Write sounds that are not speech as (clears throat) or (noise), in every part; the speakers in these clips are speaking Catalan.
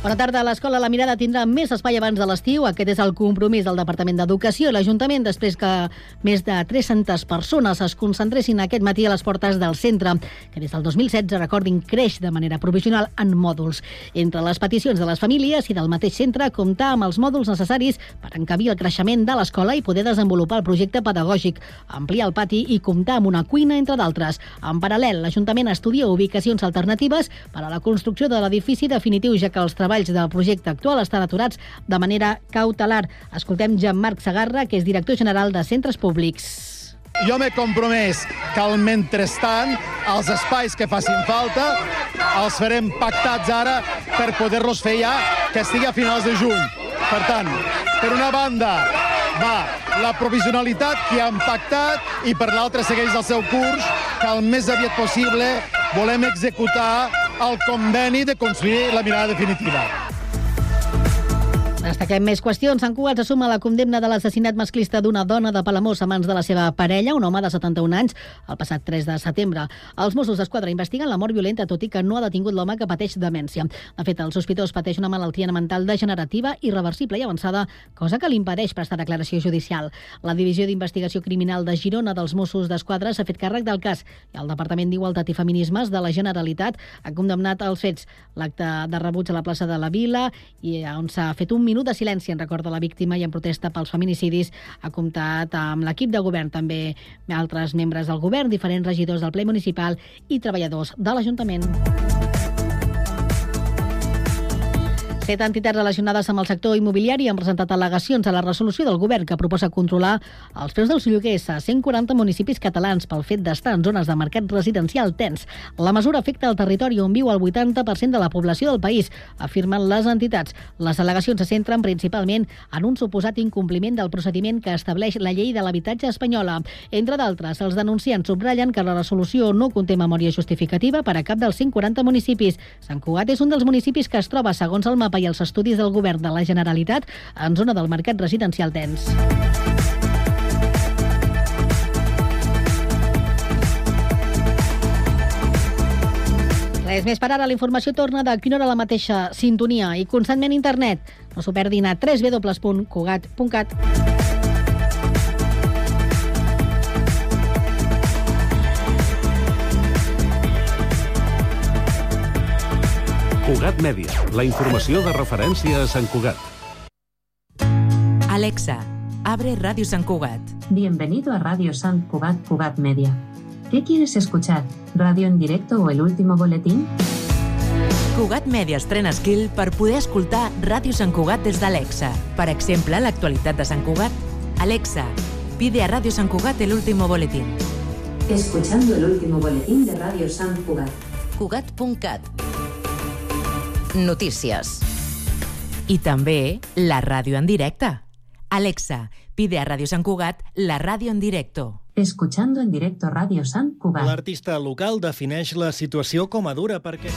Bona tarda. L'escola La Mirada tindrà més espai abans de l'estiu. Aquest és el compromís del Departament d'Educació i l'Ajuntament després que més de 300 persones es concentressin aquest matí a les portes del centre, que des del 2016, recordin, creix de manera provisional en mòduls. Entre les peticions de les famílies i del mateix centre, comptar amb els mòduls necessaris per encabir el creixement de l'escola i poder desenvolupar el projecte pedagògic, ampliar el pati i comptar amb una cuina, entre d'altres. En paral·lel, l'Ajuntament estudia ubicacions alternatives per a la construcció de l'edifici definitiu, ja que els treballs treballs del projecte actual estan aturats de manera cautelar. Escoltem Jean-Marc Sagarra, que és director general de Centres Públics. Jo m'he compromès que al mentrestant els espais que facin falta els farem pactats ara per poder-los fer ja que estigui a finals de juny. Per tant, per una banda va la provisionalitat que han pactat i per l'altra segueix el seu curs que el més aviat possible volem executar el conveni de construir la mirada definitiva. Destaquem més qüestions. Sant Cugat assuma la condemna de l'assassinat masclista d'una dona de Palamós a mans de la seva parella, un home de 71 anys, el passat 3 de setembre. Els Mossos d'Esquadra investiguen la mort violenta, tot i que no ha detingut l'home que pateix demència. De fet, el sospitós pateix una malaltia mental degenerativa, irreversible i avançada, cosa que li impedeix prestar declaració judicial. La Divisió d'Investigació Criminal de Girona dels Mossos d'Esquadra s'ha fet càrrec del cas i el Departament d'Igualtat i Feminismes de la Generalitat ha condemnat els fets. L'acte de rebuig a la plaça de la Vila i on s'ha fet un minut de silenci en record de la víctima i en protesta pels feminicidis ha comptat amb l'equip de govern, també altres membres del govern, diferents regidors del ple municipal i treballadors de l'Ajuntament. Set entitats relacionades amb el sector immobiliari han presentat al·legacions a la resolució del govern que proposa controlar els preus dels lloguers a 140 municipis catalans pel fet d'estar en zones de mercat residencial tens. La mesura afecta el territori on viu el 80% de la població del país, afirmen les entitats. Les al·legacions se centren principalment en un suposat incompliment del procediment que estableix la llei de l'habitatge espanyola. Entre d'altres, els denunciants subratllen que la resolució no conté memòria justificativa per a cap dels 140 municipis. Sant Cugat és un dels municipis que es troba, segons el mapa i els estudis del govern de la Generalitat en zona del mercat residencial tens. Res més per ara, la informació torna de quina hora la mateixa sintonia i constantment internet. No s'ho perdin a www.cugat.cat. Cugat Mèdia, la informació de referència a Sant Cugat. Alexa, abre Radio San Cugat. Bienvenido a Radio San Cugat Cugat Media. ¿Qué quieres escuchar? ¿Radio en directo o el último boletín? Cugat Media estrena skill per poder escoltar Ràdio Sant Cugat des d'Alexa. Per exemple, l'actualitat de Sant Cugat. Alexa, pide a Radio San Cugat el último boletín. Escuchando el último boletín de Radio San Cugat. Cugat.cat Notícies. I també la ràdio en directe. Alexa, pide a Radio Sant Cugat la ràdio en directo. Escuchando en directo Radio San Cugat. L'artista local defineix la situació com a dura perquè...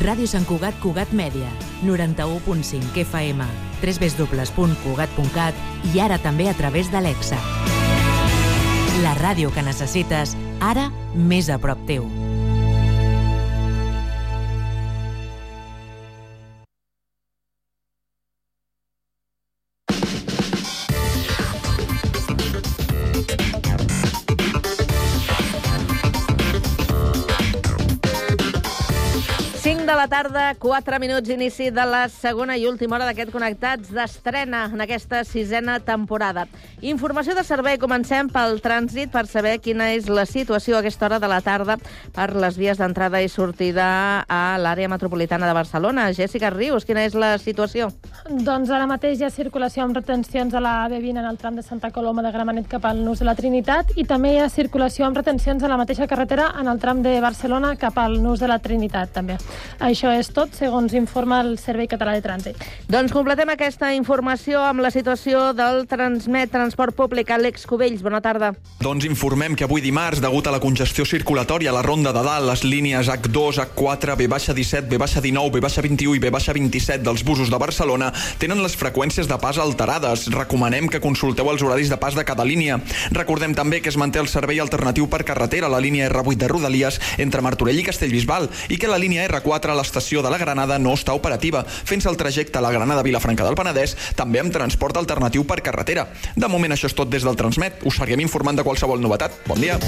Ràdio Sant Cugat Cugat Mèdia, 91.5 FM, www.cugat.cat i ara també a través d'Alexa. La ràdio que necessites, ara més a prop teu. La tarda, 4 minuts inici de la segona i última hora d'aquest Connectats d'estrena en aquesta sisena temporada. Informació de servei. Comencem pel trànsit per saber quina és la situació a aquesta hora de la tarda per les vies d'entrada i sortida a l'àrea metropolitana de Barcelona. Jessica Rius, quina és la situació? Doncs ara mateix hi ha circulació amb retencions a la B20 en el tram de Santa Coloma de Gramenet cap al nus de la Trinitat i també hi ha circulació amb retencions a la mateixa carretera en el tram de Barcelona cap al nus de la Trinitat, també. Això és tot, segons informa el Servei Català de Trànsit. Doncs completem aquesta informació amb la situació del Transmet Transport Públic. Àlex Cubells, bona tarda. Doncs informem que avui dimarts, degut a la congestió circulatòria a la Ronda de Dalt, les línies H2, H4, B-17, B-19, B-21 i B-27 dels busos de Barcelona tenen les freqüències de pas alterades. Recomanem que consulteu els horaris de pas de cada línia. Recordem també que es manté el servei alternatiu per carretera a la línia R8 de Rodalies entre Martorell i Castellbisbal i que la línia R4 4 a l'estació de la Granada no està operativa, fent-se el trajecte a la Granada-Vilafranca del Penedès, també amb transport alternatiu per carretera. De moment això és tot des del Transmet. Us seguirem informant de qualsevol novetat. Bon dia.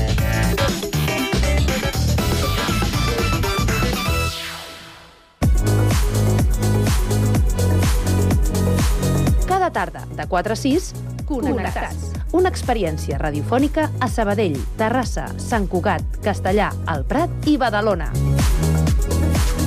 Cada tarda, de 4 a 6, Connectats. Una experiència radiofònica a Sabadell, Terrassa, Sant Cugat, Castellà, El Prat i Badalona.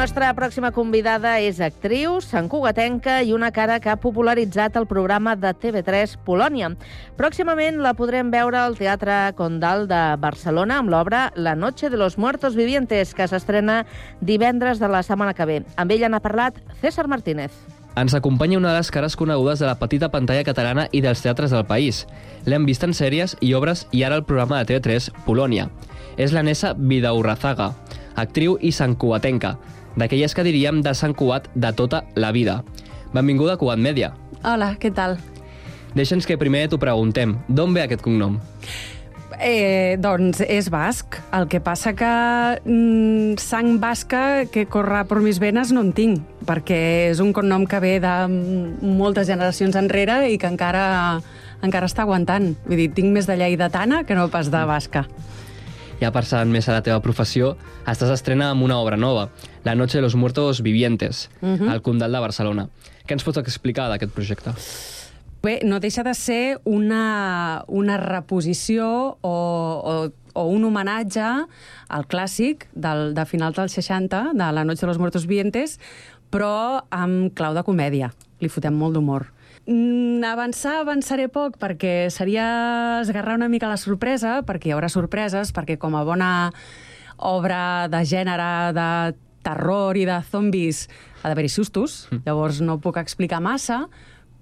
nostra pròxima convidada és actriu, santcugatenca i una cara que ha popularitzat el programa de TV3 Polònia. Pròximament la podrem veure al Teatre Condal de Barcelona amb l'obra La noche de los muertos vivientes, que s'estrena divendres de la setmana que ve. Amb ella n'ha parlat César Martínez. Ens acompanya una de les cares conegudes de la petita pantalla catalana i dels teatres del país. L'hem vist en sèries i obres i ara el programa de TV3 Polònia. És la Nessa Vidaurrazaga, actriu i santcugatenca, d'aquelles que diríem de Sant Cugat de tota la vida. Benvinguda a Cugat Mèdia. Hola, què tal? Deixa'ns que primer t'ho preguntem. D'on ve aquest cognom? Eh, doncs és basc. El que passa que mm, sang basca que corre per mis venes no en tinc, perquè és un cognom que ve de moltes generacions enrere i que encara, encara està aguantant. Vull dir, tinc més de lleidatana que no pas de basca. Ja passant més a la teva professió, estàs estrena amb una obra nova, La noche de los muertos vivientes, uh Mhm. -huh. al Condal de Barcelona. Què ens pots explicar d'aquest projecte? Bé, no deixa de ser una, una reposició o, o, o un homenatge al clàssic del, de finals dels 60, de La noche de los muertos vivientes, però amb clau de comèdia. Li fotem molt d'humor. Mm, avançar, avançaré poc, perquè seria esgarrar una mica la sorpresa, perquè hi haurà sorpreses, perquè com a bona obra de gènere, de terror i de zombis, ha d'haver-hi sustos, llavors no puc explicar massa,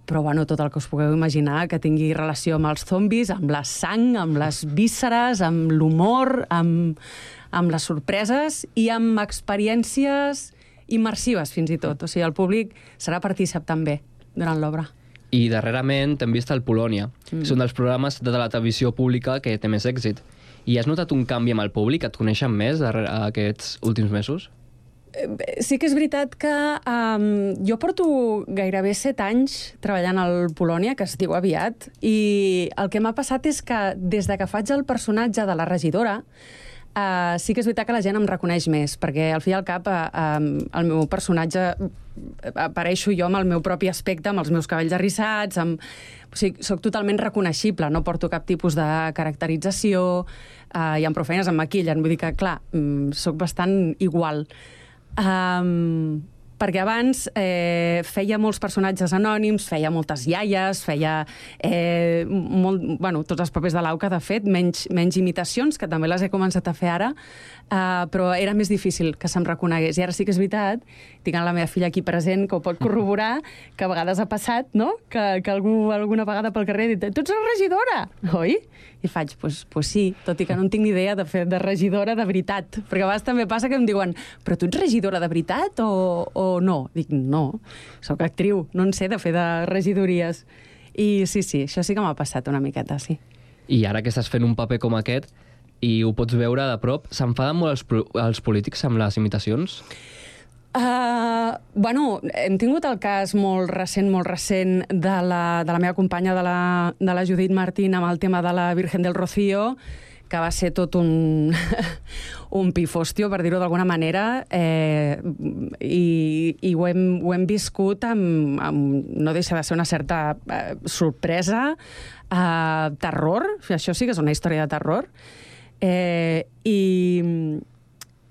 però bueno, tot el que us pugueu imaginar que tingui relació amb els zombis, amb la sang, amb les vísceres, amb l'humor, amb, amb les sorpreses i amb experiències immersives, fins i tot. O sigui, el públic serà partícip també durant l'obra. I darrerament t'hem vist al Polònia. Mm. És un dels programes de la televisió pública que té més èxit. I has notat un canvi amb el públic? Et coneixen més darrere aquests últims mesos? Sí que és veritat que um, jo porto gairebé set anys treballant al Polònia, que es diu aviat, i el que m'ha passat és que des de que faig el personatge de la regidora, uh, sí que és veritat que la gent em reconeix més, perquè al fi i al cap uh, um, el meu personatge apareixo jo amb el meu propi aspecte, amb els meus cabells arrissats, amb... o sigui, soc totalment reconeixible, no porto cap tipus de caracterització, uh, i amb prou feines em maquillen, vull dir que, clar, mm, soc bastant igual. Um, perquè abans eh, feia molts personatges anònims, feia moltes iaies, feia eh, molt, bueno, tots els papers de l'Auca, de fet, menys, menys imitacions, que també les he començat a fer ara, uh, però era més difícil que se'm reconegués. I ara sí que és veritat, tinc la meva filla aquí present, que ho pot corroborar, que a vegades ha passat, no?, que, que algú alguna vegada pel carrer ha dit tu ets la regidora, oi? I faig, pues, pues sí, tot i que no en tinc ni idea de fer de regidora de veritat. Perquè a vegades també passa que em diuen però tu ets regidora de veritat o, o no? Dic, no, sóc actriu, no en sé de fer de regidories. I sí, sí, això sí que m'ha passat una miqueta, sí. I ara que estàs fent un paper com aquest i ho pots veure de prop, s'enfaden molt els, els polítics amb les imitacions? Uh, bueno, hem tingut el cas molt recent, molt recent, de la, de la meva companya, de la, de la Judit Martín, amb el tema de la Virgen del Rocío, que va ser tot un, (laughs) un pifòstio, per dir-ho d'alguna manera, eh, i, i ho, hem, ho hem viscut amb, amb... No deixa de ser una certa eh, sorpresa, eh, terror, això sí que és una història de terror, eh, i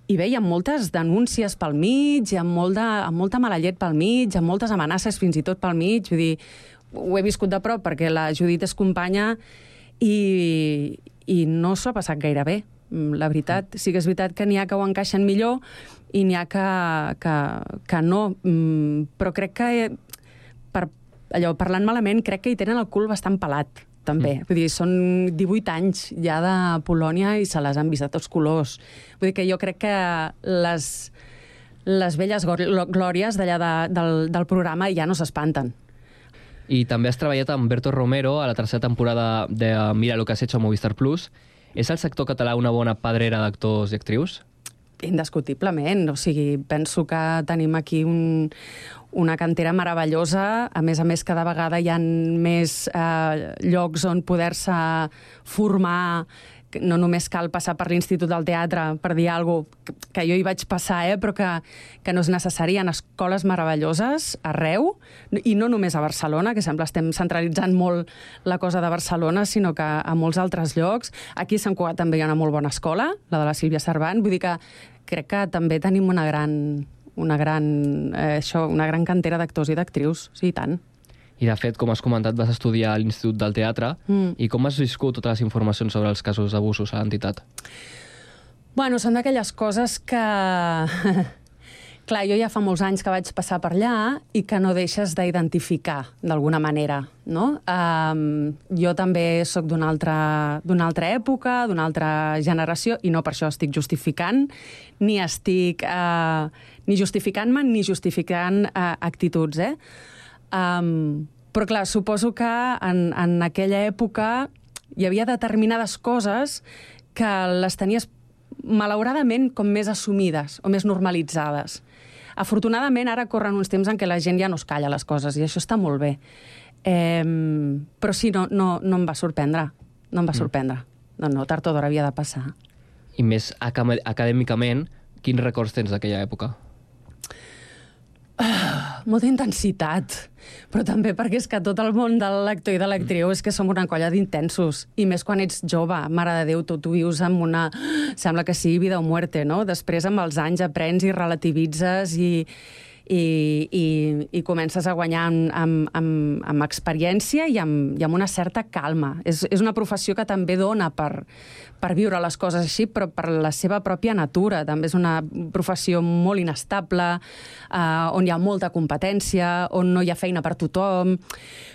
i bé, hi ha moltes denúncies pel mig, hi ha, molt de, amb molta mala llet pel mig, hi ha moltes amenaces fins i tot pel mig, vull dir, ho he viscut de prop perquè la Judit és companya i, i no s'ho ha passat gaire bé, la veritat. Sí que és veritat que n'hi ha que ho encaixen millor i n'hi ha que, que, que no, mm, però crec que per, allò, parlant malament, crec que hi tenen el cul bastant pelat també. Mm. Vull dir, són 18 anys ja de Polònia i se les han vist de tots colors. Vull dir que jo crec que les, les velles glòries d'allà de, del, del programa ja no s'espanten. I també has treballat amb Berto Romero a la tercera temporada de Mira lo que has hecho a Movistar Plus. És el sector català una bona pedrera d'actors i actrius? Indiscutiblement. O sigui, penso que tenim aquí un, una cantera meravellosa. A més a més, cada vegada hi ha més eh, llocs on poder-se formar no només cal passar per l'Institut del Teatre per dir alguna cosa, que jo hi vaig passar, eh, però que, que no és necessari. Hi ha escoles meravelloses arreu, i no només a Barcelona, que sembla estem centralitzant molt la cosa de Barcelona, sinó que a molts altres llocs. Aquí a Sant Cugat també hi ha una molt bona escola, la de la Sílvia Cervant, vull dir que crec que també tenim una gran, una gran, eh, això, una gran cantera d'actors i d'actrius, sí, tant. I, de fet, com has comentat, vas estudiar a l'Institut del Teatre. Mm. I com has viscut totes les informacions sobre els casos d'abusos a l'entitat? Bueno, són d'aquelles coses que... (laughs) Clar, jo ja fa molts anys que vaig passar per allà i que no deixes d'identificar d'alguna manera, no? Um, jo també sóc d'una altra, altra època, d'una altra generació, i no per això estic justificant, ni estic uh, ni justificant-me ni justificant uh, actituds, eh? Um, però clar, suposo que en, en aquella època hi havia determinades coses que les tenies malauradament com més assumides o més normalitzades. Afortunadament, ara corren uns temps en què la gent ja no es calla les coses, i això està molt bé. Eh, però sí, no, no, no em va sorprendre. No em va mm. sorprendre. No, no, tard o d'hora havia de passar. I més acadèmicament, quins records tens d'aquella època? Ah, molta intensitat, però també perquè és que tot el món de l'actor i de l'actriu és que som una colla d'intensos, i més quan ets jove, mare de Déu, tu, tu vius amb una... sembla que sigui vida o muerte, no? Després amb els anys aprens i relativitzes i, i, i, i comences a guanyar amb, amb, amb, amb experiència i amb, i amb una certa calma. És, és una professió que també dona per, per viure les coses així, però per la seva pròpia natura. També és una professió molt inestable, eh, on hi ha molta competència, on no hi ha feina per tothom,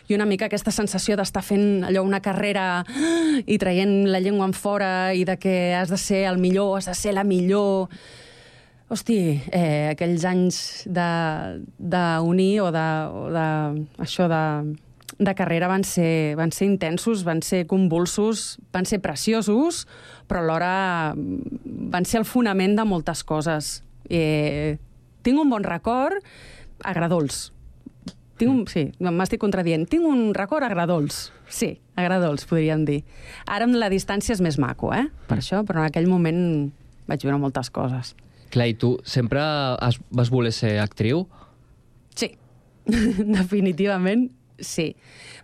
i una mica aquesta sensació d'estar fent allò una carrera i traient la llengua en fora i de que has de ser el millor, has de ser la millor... Hosti, eh, aquells anys d'unir o de, o de això de de carrera van ser, van ser intensos, van ser convulsos, van ser preciosos, però alhora van ser el fonament de moltes coses. Eh, tinc un bon record agradols. Tinc un, sí, m'estic contradient. Tinc un record agradols. Sí, agradols, podríem dir. Ara amb la distància és més maco, eh? Per això, però en aquell moment vaig viure moltes coses. Clar, i tu sempre has, vas voler ser actriu? Sí, (laughs) definitivament sí.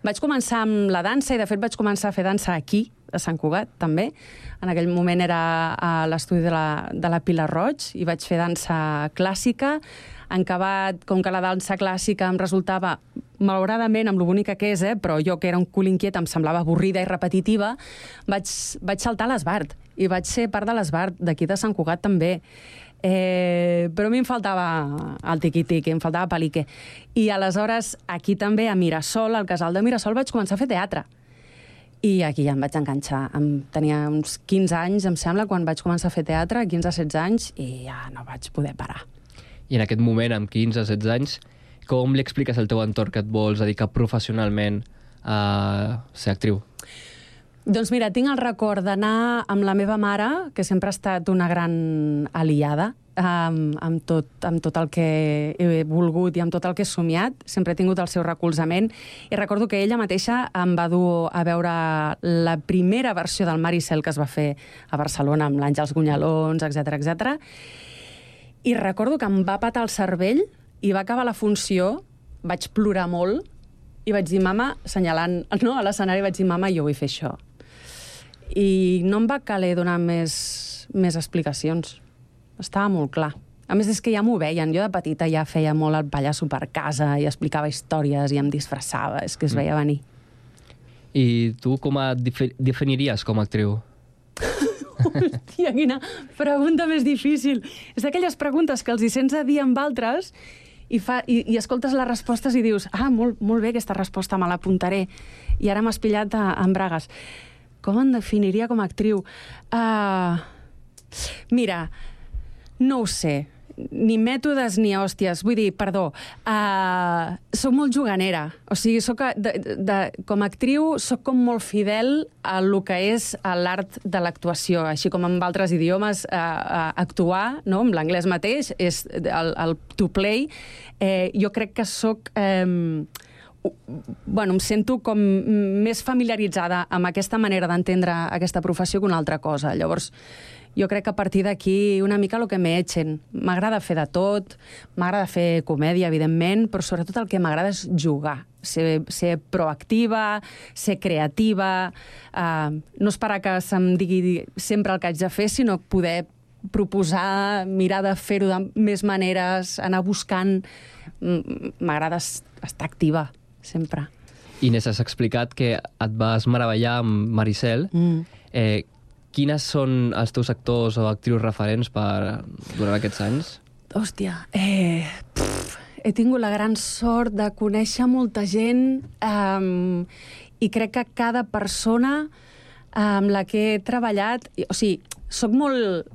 Vaig començar amb la dansa i, de fet, vaig començar a fer dansa aquí, a Sant Cugat, també. En aquell moment era a l'estudi de, la, de la Pilar Roig i vaig fer dansa clàssica. En acabat, com que la dansa clàssica em resultava malauradament, amb lo bonica que és, eh, però jo, que era un cul inquiet, em semblava avorrida i repetitiva, vaig, vaig saltar a l'Esbart i vaig ser part de l'Esbart, d'aquí de Sant Cugat també. Eh, però a mi em faltava el tiqui-tiqui, em faltava palique. I aleshores, aquí també, a Mirasol, al casal de Mirasol, vaig començar a fer teatre. I aquí ja em vaig enganxar. Em, tenia uns 15 anys, em sembla, quan vaig començar a fer teatre, 15-16 anys, i ja no vaig poder parar. I en aquest moment, amb 15-16 anys, com li expliques al teu entorn que et vols dedicar professionalment a ser actriu? Doncs mira, tinc el record d'anar amb la meva mare, que sempre ha estat una gran aliada, amb, amb, tot, amb tot el que he volgut i amb tot el que he somiat. Sempre he tingut el seu recolzament. I recordo que ella mateixa em va dur a veure la primera versió del Maricel que es va fer a Barcelona, amb l'Àngels Gunyalons, etc etc. I recordo que em va patar el cervell i va acabar la funció, vaig plorar molt, i vaig dir, mama, assenyalant no, a l'escenari, vaig dir, mama, jo vull fer això i no em va caler donar més, més explicacions. Estava molt clar. A més, és que ja m'ho veien. Jo de petita ja feia molt el pallasso per casa i explicava històries i em disfressava. És que es mm. veia venir. I tu com et definiries com a actriu? Hòstia, quina pregunta més difícil. És d'aquelles preguntes que els hi sents a dir amb altres i, fa, i, i escoltes les respostes i dius ah, molt, molt bé aquesta resposta, me l'apuntaré. I ara m'has pillat a, en bragues. Com em definiria com a actriu? Uh, mira, no ho sé ni mètodes ni hòsties. Vull dir, perdó, uh, soc molt juganera. O sigui, soc, de, de, com a actriu, sóc com molt fidel a lo que és l'art de l'actuació. Així com amb altres idiomes, uh, uh, actuar, no? amb l'anglès mateix, és el, el to play. Eh, jo crec que sóc... Eh, bueno, em sento com més familiaritzada amb aquesta manera d'entendre aquesta professió que una altra cosa. Llavors, jo crec que a partir d'aquí una mica el que m'etxen. M'agrada fer de tot, m'agrada fer comèdia, evidentment, però sobretot el que m'agrada és jugar, ser, ser proactiva, ser creativa, uh, no esperar que se'm digui sempre el que haig de fer, sinó poder proposar, mirar de fer-ho de més maneres, anar buscant... M'agrada estar activa, sempre. Inés, has explicat que et vas meravellar amb Maricel. Mm. Eh, quines són els teus actors o actrius referents per, durant aquests anys? Hòstia, eh, pff, he tingut la gran sort de conèixer molta gent um, i crec que cada persona amb la que he treballat... O sigui, soc molt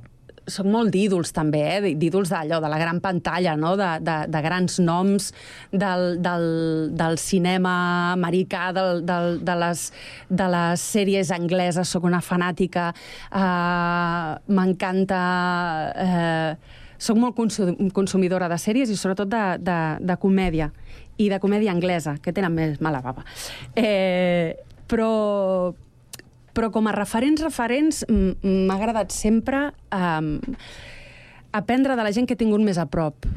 soc molt d'ídols també, eh? d'ídols d'allò, de la gran pantalla, no? de, de, de grans noms del, del, del cinema americà, del, del, de, les, de les sèries angleses, sóc una fanàtica, uh, m'encanta... Uh, soc molt consumidora de sèries i sobretot de, de, de comèdia, i de comèdia anglesa, que tenen més mala baba. Eh, però, però com a referents, referents, m'ha agradat sempre um, aprendre de la gent que he tingut més a prop.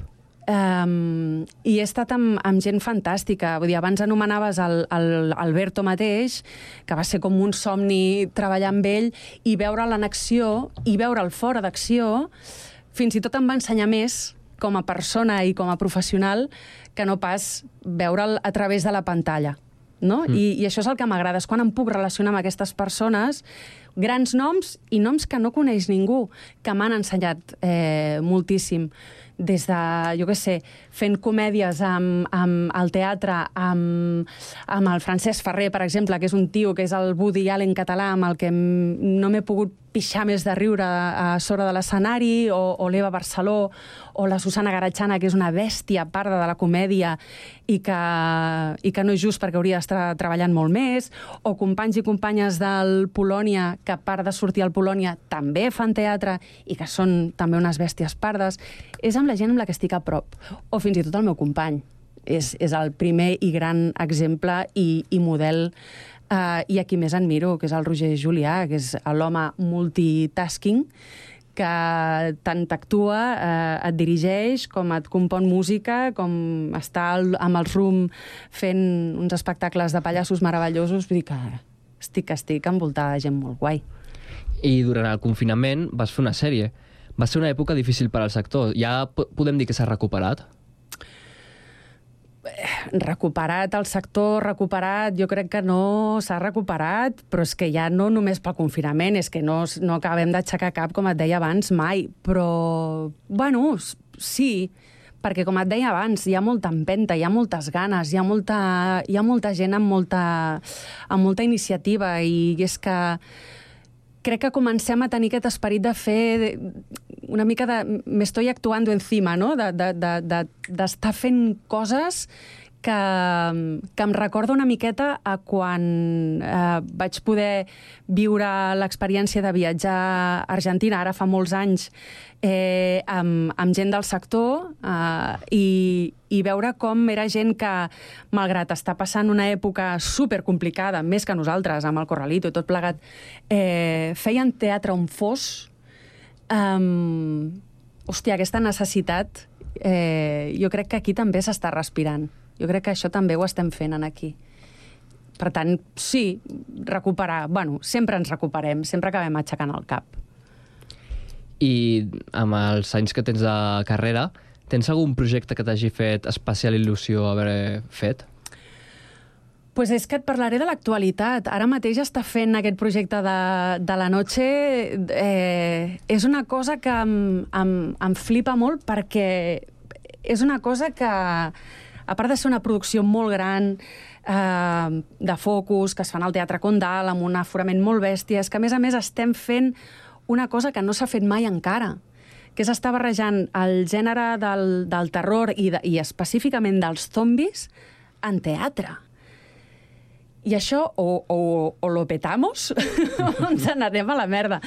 Um, I he estat amb, amb gent fantàstica. Vull dir, abans anomenaves el, el Alberto mateix, que va ser com un somni treballar amb ell, i veure'l en acció, i veure'l fora d'acció, fins i tot em va ensenyar més com a persona i com a professional que no pas veure'l a través de la pantalla no? Mm. I, I això és el que m'agrada, és quan em puc relacionar amb aquestes persones, grans noms i noms que no coneix ningú, que m'han ensenyat eh, moltíssim des de, jo què sé, fent comèdies amb, amb el teatre, amb, amb el Francesc Ferrer, per exemple, que és un tio que és el Woody Allen català, amb el que no m'he pogut pixar més de riure a sobre de l'escenari, o, o l'Eva Barceló, o la Susana Garatxana, que és una bèstia parda de la comèdia i que, i que no és just perquè hauria d'estar treballant molt més, o companys i companyes del Polònia, que a part de sortir al Polònia també fan teatre i que són també unes bèsties pardes. És amb la gent amb la que estic a prop, o fins i tot el meu company. És, és el primer i gran exemple i, i model Uh, I a qui més admiro, que és el Roger Julià, que és l'home multitasking, que tant actua, eh, et dirigeix, com et compon música, com està al, amb el RUM fent uns espectacles de pallassos meravellosos. Vull dir que estic, estic envoltada de gent molt guai. I durant el confinament vas fer una sèrie. Va ser una època difícil per al sector. Ja podem dir que s'ha recuperat? Recuperat el sector, recuperat, jo crec que no s'ha recuperat, però és que ja no només pel confinament, és que no, no acabem d'aixecar cap, com et deia abans, mai. Però, bueno, sí, perquè com et deia abans, hi ha molta empenta, hi ha moltes ganes, hi ha molta, hi ha molta gent amb molta, amb molta iniciativa i és que crec que comencem a tenir aquest esperit de fer una mica de... Me estoy actuando encima, no? D'estar de, de, de, de fent coses que, que em recorda una miqueta a quan eh, vaig poder viure l'experiència de viatjar a Argentina, ara fa molts anys, eh, amb, amb gent del sector eh, i, i veure com era gent que, malgrat estar passant una època super complicada, més que nosaltres, amb el Corralito i tot plegat, eh, feien teatre on fos. Um, hòstia, aquesta necessitat eh, jo crec que aquí també s'està respirant. Jo crec que això també ho estem fent en aquí. Per tant, sí, recuperar... Bueno, sempre ens recuperem, sempre acabem aixecant el cap. I amb els anys que tens de carrera, tens algun projecte que t'hagi fet especial il·lusió haver fet? pues és que et parlaré de l'actualitat. Ara mateix està fent aquest projecte de, de la noche. Eh, és una cosa que em, em, em flipa molt perquè és una cosa que, a part de ser una producció molt gran, eh, de focus, que es fan al Teatre Condal, amb un aforament molt bèstia, és que a més a més estem fent una cosa que no s'ha fet mai encara, que és estar barrejant el gènere del, del terror i, de, i específicament dels zombis en teatre. I això o, o, o lo petamos (laughs) o ens n'anem a la merda.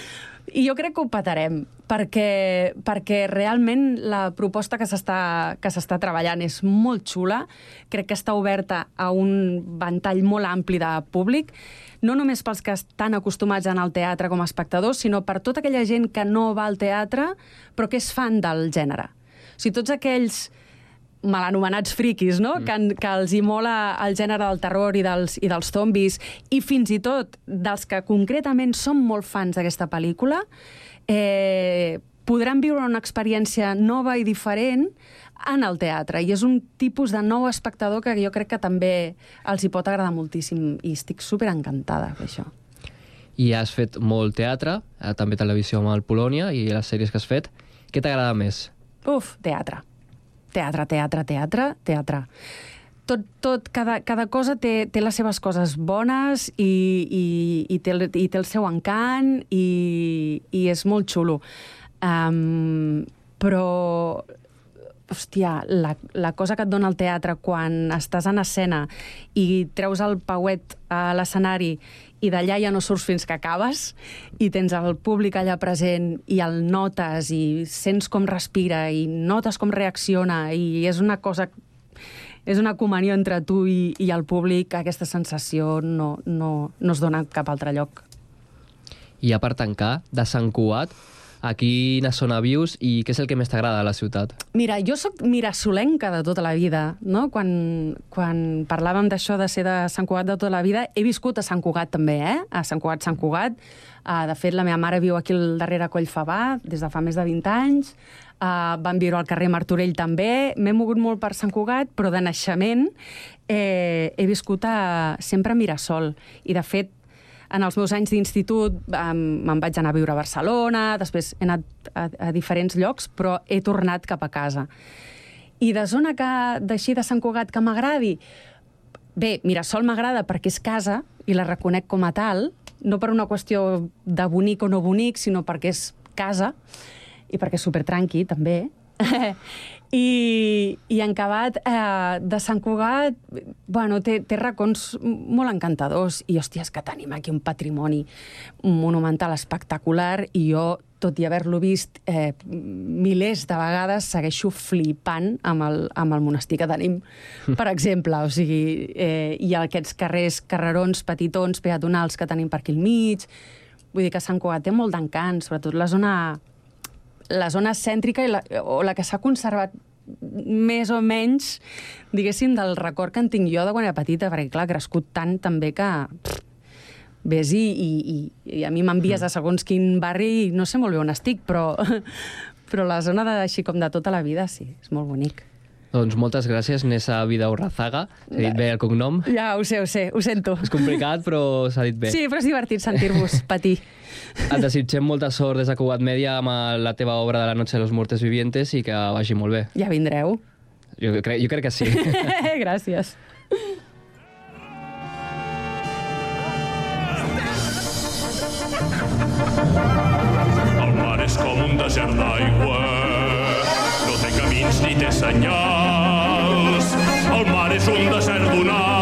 I jo crec que ho petarem, perquè, perquè realment la proposta que s'està treballant és molt xula, crec que està oberta a un ventall molt ampli de públic, no només pels que estan acostumats a anar al teatre com a espectadors, sinó per tota aquella gent que no va al teatre però que és fan del gènere. O sigui, tots aquells mal anomenats friquis, no? Mm. Que, que els hi mola el gènere del terror i dels, i dels zombis, i fins i tot dels que concretament són molt fans d'aquesta pel·lícula, eh, podran viure una experiència nova i diferent en el teatre. I és un tipus de nou espectador que jo crec que també els hi pot agradar moltíssim. I estic super encantada per això. I has fet molt teatre, eh, també televisió amb el Polònia i les sèries que has fet. Què t'agrada més? Uf, teatre teatre, teatre, teatre, teatre. Tot, tot, cada, cada cosa té, té les seves coses bones i, i, i, té, i té el seu encant i, i és molt xulo. Um, però hòstia, la, la cosa que et dona el teatre quan estàs en escena i treus el pauet a l'escenari i d'allà ja no surts fins que acabes i tens el públic allà present i el notes i sents com respira i notes com reacciona i és una cosa és una comunió entre tu i, i el públic, aquesta sensació no, no, no es dona cap altre lloc. I a part tancar, de Sant Cugat, a quina zona vius i què és el que més t'agrada de la ciutat? Mira, jo sóc mirasolenca de tota la vida, no? Quan, quan parlàvem d'això de ser de Sant Cugat de tota la vida, he viscut a Sant Cugat també, eh? A Sant Cugat, Sant Cugat. Uh, de fet, la meva mare viu aquí al darrere Collfabà des de fa més de 20 anys. Uh, van viure al carrer Martorell també. M'he mogut molt per Sant Cugat, però de naixement eh, he viscut a, sempre a Mirasol. I, de fet, en els meus anys d'institut me'n vaig anar a viure a Barcelona, després he anat a, a diferents llocs, però he tornat cap a casa. I de zona que d'així de Sant Cugat que m'agradi, bé, Mirasol m'agrada perquè és casa i la reconec com a tal, no per una qüestió de bonic o no bonic, sinó perquè és casa i perquè és supertranqui, també. (laughs) I, i en acabat eh, de Sant Cugat, bueno, té, té racons molt encantadors i, hòstia, és que tenim aquí un patrimoni monumental espectacular i jo, tot i haver-lo vist eh, milers de vegades, segueixo flipant amb el, amb el monestir que tenim, per exemple. O sigui, eh, hi ha aquests carrers, carrerons, petitons, peatonals que tenim per aquí al mig. Vull dir que Sant Cugat té molt d'encant, sobretot la zona la zona cèntrica i la, o la que s'ha conservat més o menys, diguéssim, del record que en tinc jo de quan era petita, perquè, clar, ha crescut tant també que... Pff, ves i, i, i a mi m'envies a segons quin barri i no sé molt bé on estic, però, (laughs) però la zona de, així com de tota la vida, sí, és molt bonic. Doncs moltes gràcies, Nessa Vidaurrazaga. S'ha dit bé el cognom. Ja, ho sé, ho sé, ho sento. És complicat, però s'ha dit bé. Sí, però és divertit sentir-vos (laughs) patir. Et desitgem molta sort des de Cugat Media amb la teva obra de la Noche de los Muertes Vivientes i que vagi molt bé. Ja vindreu. Jo crec, jo crec que sí. (laughs) gràcies. El mar és com un desert d'aigua camins ni té senyals. És un desert d'onades,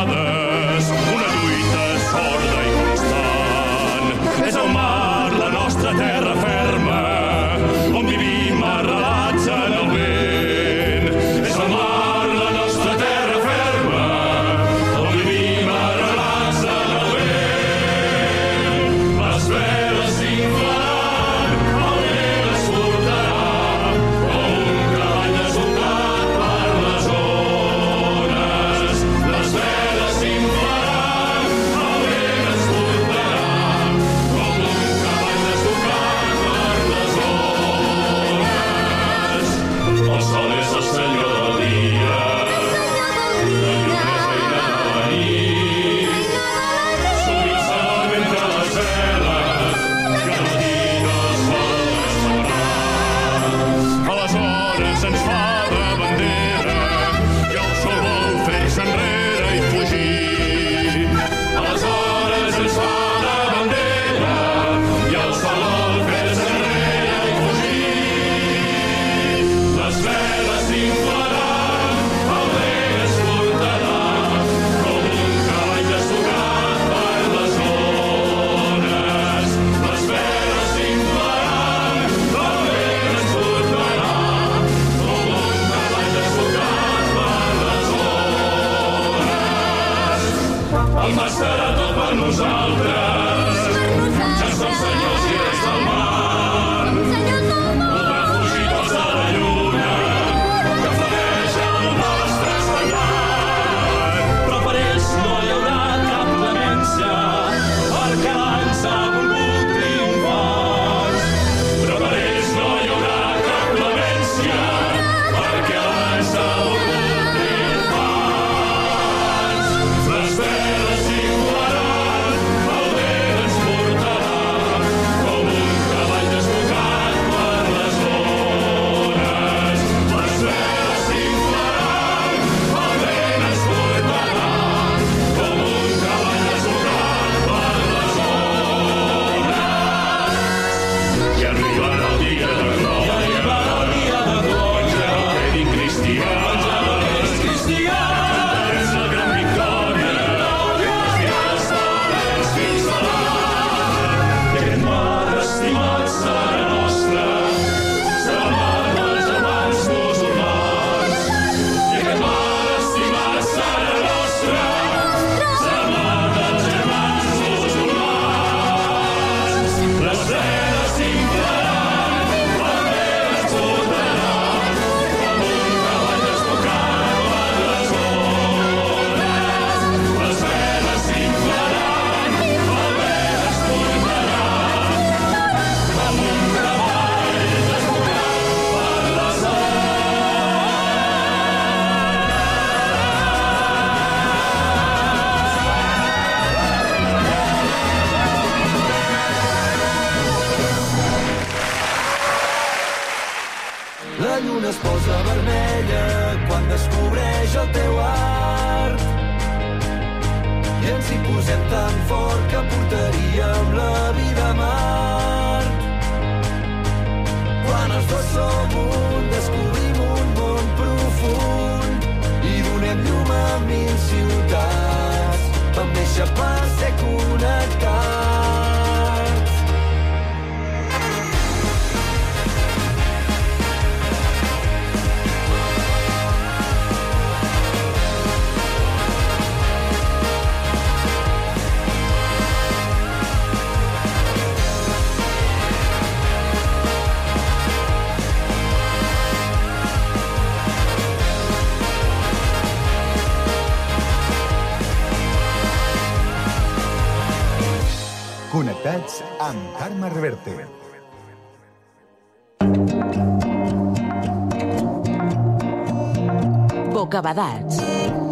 Connectats amb Carme Reverte. Bocabadats.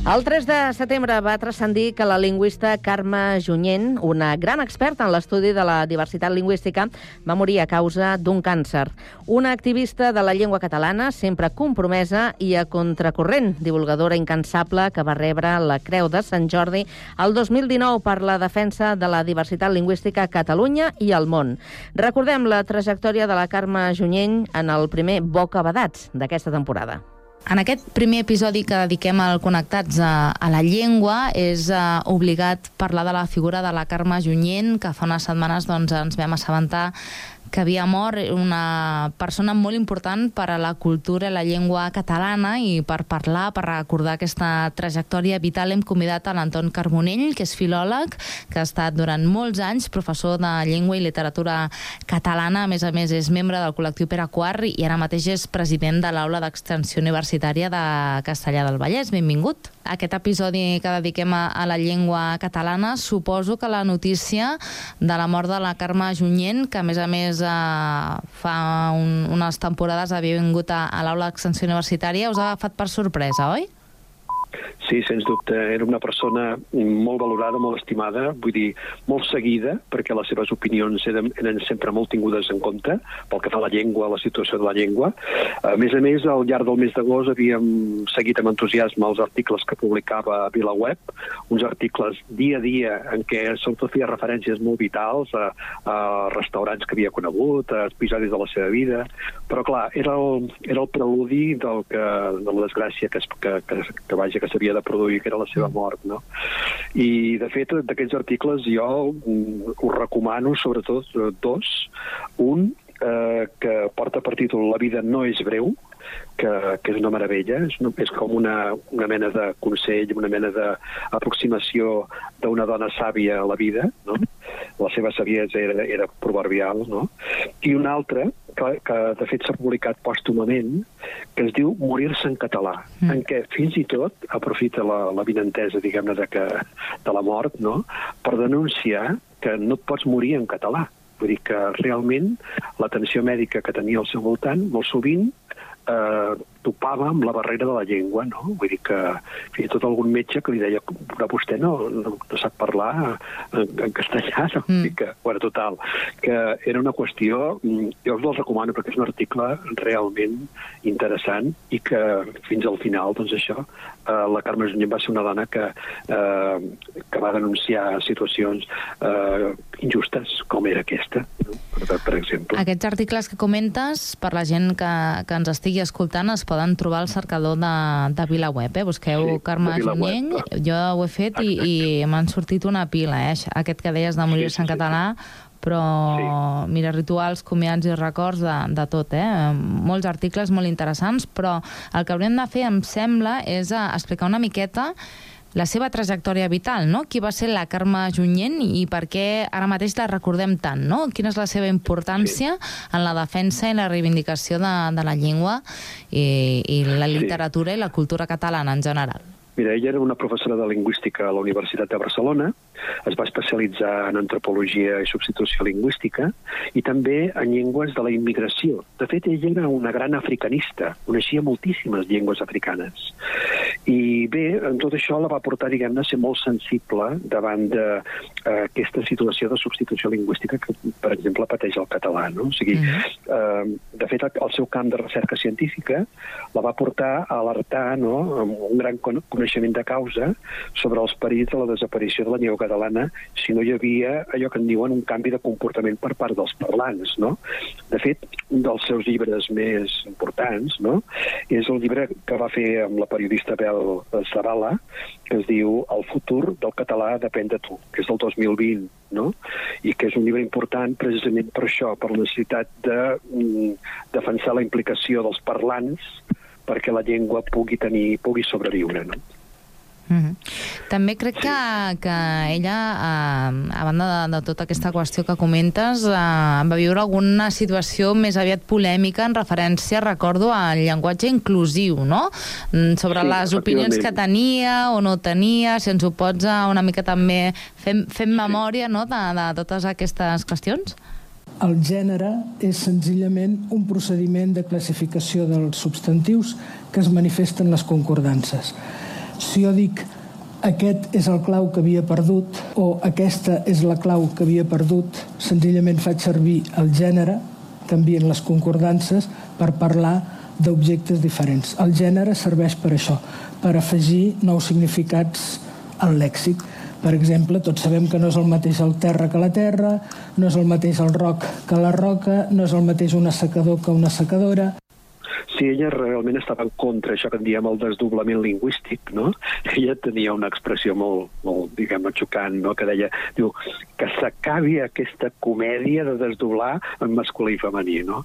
El 3 de setembre va transcendir que la lingüista Carme Junyent, una gran experta en l'estudi de la diversitat lingüística, va morir a causa d'un càncer. Una activista de la llengua catalana, sempre compromesa i a contracorrent, divulgadora incansable que va rebre la Creu de Sant Jordi el 2019 per la defensa de la diversitat lingüística a Catalunya i al món. Recordem la trajectòria de la Carme Junyent en el primer Boca Badats d'aquesta temporada. En aquest primer episodi que dediquem al Connectats a, a la llengua és uh, obligat parlar de la figura de la Carme Junyent, que fa unes setmanes doncs, ens vam assabentar que havia mort una persona molt important per a la cultura i la llengua catalana i per parlar, per recordar aquesta trajectòria vital hem convidat a l'Anton Carbonell, que és filòleg, que ha estat durant molts anys professor de llengua i literatura catalana, a més a més és membre del col·lectiu Pere Quart i ara mateix és president de l'Aula d'Extensió Universitària de Castellà del Vallès. Benvingut. Aquest episodi que dediquem a, la llengua catalana, suposo que la notícia de la mort de la Carme Junyent, que a més a més eh, fa un, unes temporades havia vingut a, a l'aula d'extensió universitària, us ha agafat per sorpresa, oi? Sí, sens dubte. Era una persona molt valorada, molt estimada, vull dir, molt seguida, perquè les seves opinions eren, eren sempre molt tingudes en compte pel que fa a la llengua, a la situació de la llengua. A més a més, al llarg del mes d'agost havíem seguit amb entusiasme els articles que publicava a VilaWeb, uns articles dia a dia en què sobretot feia referències molt vitals a, a restaurants que havia conegut, a episodis de la seva vida, però clar, era el, era el preludi del que, de la desgràcia que, es, que, que, que vaja, que s'havia de produir, que era la seva mort, no? I, de fet, d'aquests articles jo mm, us recomano, sobretot, dos. Un, eh, que porta per títol La vida no és breu, que, que és una meravella, és, és com una, una mena de consell, una mena d'aproximació d'una dona sàvia a la vida, no? la seva saviesa era, era proverbial, no? i una altra, que, que de fet s'ha publicat pòstumament, que es diu Morir-se en català, mm. en què fins i tot aprofita la, la vinentesa, diguem-ne, de, que, de la mort, no? per denunciar que no et pots morir en català. Vull dir que realment l'atenció mèdica que tenia al seu voltant, molt sovint, eh, topava amb la barrera de la llengua, no? Vull dir que fins i tot algun metge que li deia però vostè no, no, no sap parlar en, en castellà, no? Mm. Que, bueno, total, que era una qüestió, mm, jo us el recomano perquè és un article realment interessant i que fins al final, doncs això, eh, la Carme Junyent va ser una dona que, eh, que va denunciar situacions eh, injustes, com era aquesta, no? per, per exemple. Aquests articles que comentes, per la gent que, que ens estigui escoltant, es poden trobar al cercador de, de VilaWeb. Eh? Busqueu sí, Carme Junyent, jo ho he fet i, i m'han sortit una pila. Eh? Aquest que deies de morir-se sí, sí, en català, però sí. mira, rituals, comiats i records de, de tot, eh? Molts articles molt interessants, però el que hauríem de fer, em sembla, és eh, explicar una miqueta la seva trajectòria vital, no? Qui va ser la Carme Junyent i per què ara mateix la recordem tant, no? Quina és la seva importància sí. en la defensa i la reivindicació de, de la llengua i, i la literatura sí. i la cultura catalana en general? Mira, ella era una professora de lingüística a la Universitat de Barcelona, es va especialitzar en antropologia i substitució lingüística i també en llengües de la immigració. De fet, ella era una gran africanista, coneixia moltíssimes llengües africanes. I bé, en tot això la va portar, diguem-ne, a ser molt sensible davant d'aquesta eh, situació de substitució lingüística que, per exemple, pateix el català. No? O sigui, mm -hmm. eh, de fet, el seu camp de recerca científica la va portar a alertar no, amb un gran coneixement de causa sobre els perills de la desaparició de la llengua catalana si no hi havia allò que en diuen un canvi de comportament per part dels parlants. No? De fet, un dels seus llibres més importants no? és el llibre que va fer amb la periodista Bel Zavala, que es diu El futur del català depèn de tu, que és del 2020, no? i que és un llibre important precisament per això, per la necessitat de mm, defensar la implicació dels parlants perquè la llengua pugui tenir pugui sobreviure. No? Mm -hmm. També crec que, que ella, eh, a banda de, de tota aquesta qüestió que comentes, eh, va viure alguna situació més aviat polèmica en referència, recordo, al llenguatge inclusiu, no? Mm, sobre sí, les opinions que tenia o no tenia, si ens ho pots eh, una mica també fem, fem memòria no, de, de totes aquestes qüestions? El gènere és senzillament un procediment de classificació dels substantius que es manifesten les concordances. Si jo dic aquest és el clau que havia perdut o aquesta és la clau que havia perdut, senzillament faig servir el gènere, canvien les concordances, per parlar d'objectes diferents. El gènere serveix per això, per afegir nous significats al lèxic. Per exemple, tots sabem que no és el mateix el terra que la terra, no és el mateix el roc que la roca, no és el mateix un assecador que una secadora si ella realment estava en contra, això que en diem el desdoblament lingüístic, no? (laughs) Ella tenia una expressió molt, molt diguem xocant, no? que deia, diu, que s'acabi aquesta comèdia de desdoblar en masculí i femení, no?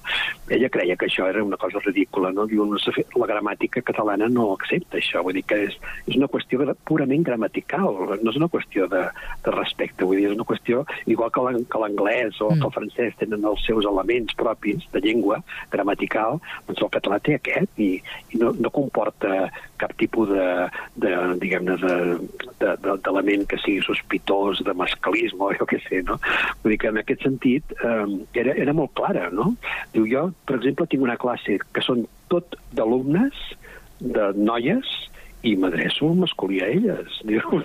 Ella creia que això era una cosa ridícula, no? Diu, no la gramàtica catalana no accepta això, vull dir que és, és una qüestió purament gramatical, no és una qüestió de, de respecte, vull dir, és una qüestió, igual que l'anglès o mm. que el francès tenen els seus elements propis de llengua gramatical, doncs el català té aquest i, i no, no comporta cap tipus de, de diguem-ne, d'element de, de, que sigui sospitós de masclisme o jo què sé, no? Vull dir que en aquest sentit eh, era, era molt clara, no? Diu, jo, per exemple, tinc una classe que són tot d'alumnes, de noies, i m'adreço masculí a elles. (laughs) Diu,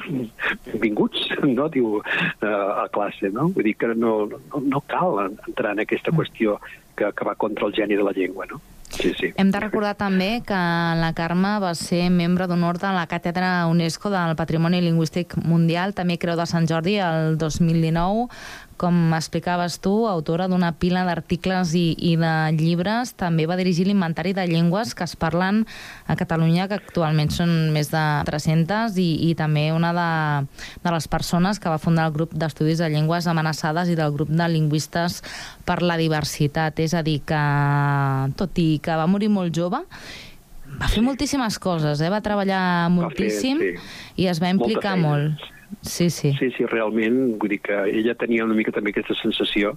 benvinguts, no? Diu, a classe, no? Vull dir que no, no, no cal entrar en aquesta qüestió que, que va contra el geni de la llengua, no? Sí, sí. Hem de recordar també que la Carme va ser membre d'honor de la Càtedra UNESCO del Patrimoni Lingüístic Mundial, també Creu de Sant Jordi, el 2019, com explicaves tu, autora d'una pila d'articles i, i de llibres, també va dirigir l'inventari de llengües que es parlen a Catalunya, que actualment són més de 300, i, i també una de, de les persones que va fundar el grup d'estudis de llengües amenaçades i del grup de lingüistes per la diversitat. És a dir, que tot i que va morir molt jove, va fer moltíssimes coses, eh? va treballar moltíssim fer, sí. i es va implicar molt. Sí, sí. Sí, sí, realment, vull dir que ella tenia una mica també aquesta sensació,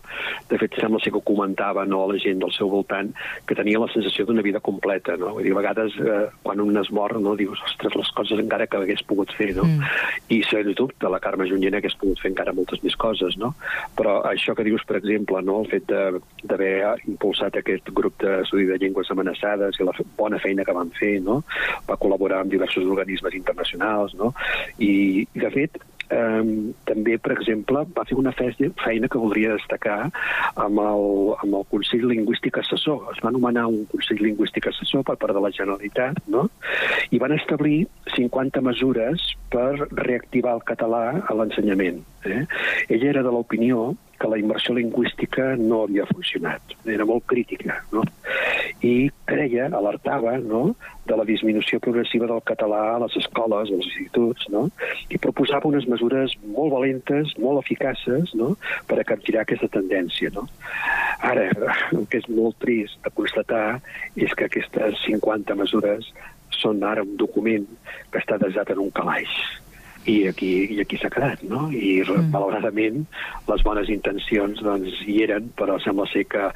de fet sembla ser que ho comentava no, a la gent del seu voltant, que tenia la sensació d'una vida completa, no? Vull dir, a vegades eh, quan un es mor, no, dius, ostres, les coses encara que hagués pogut fer, no? Mm. I sens dubte, la Carme Junyent hagués pogut fer encara moltes més coses, no? Però això que dius, per exemple, no, el fet d'haver impulsat aquest grup d'estudi de llengües amenaçades i la bona feina que van fer, no? Va col·laborar amb diversos organismes internacionals, no? I, i de fet, Um, també, per exemple, va fer una feina que voldria destacar amb el, amb el Consell Lingüístic Assessor. Es va anomenar un Consell Lingüístic Assessor per part de la Generalitat, no? i van establir 50 mesures per reactivar el català a l'ensenyament. Eh? Ella era de l'opinió que la immersió lingüística no havia funcionat. Era molt crítica, no? I creia, alertava, no?, de la disminució progressiva del català a les escoles, als instituts, no? I proposava unes mesures molt valentes, molt eficaces, no?, per a capgirar aquesta tendència, no? Ara, el que és molt trist de constatar és que aquestes 50 mesures són ara un document que està desat en un calaix i aquí, i aquí s'ha quedat, no? I mm. malauradament les bones intencions doncs, hi eren, però sembla ser que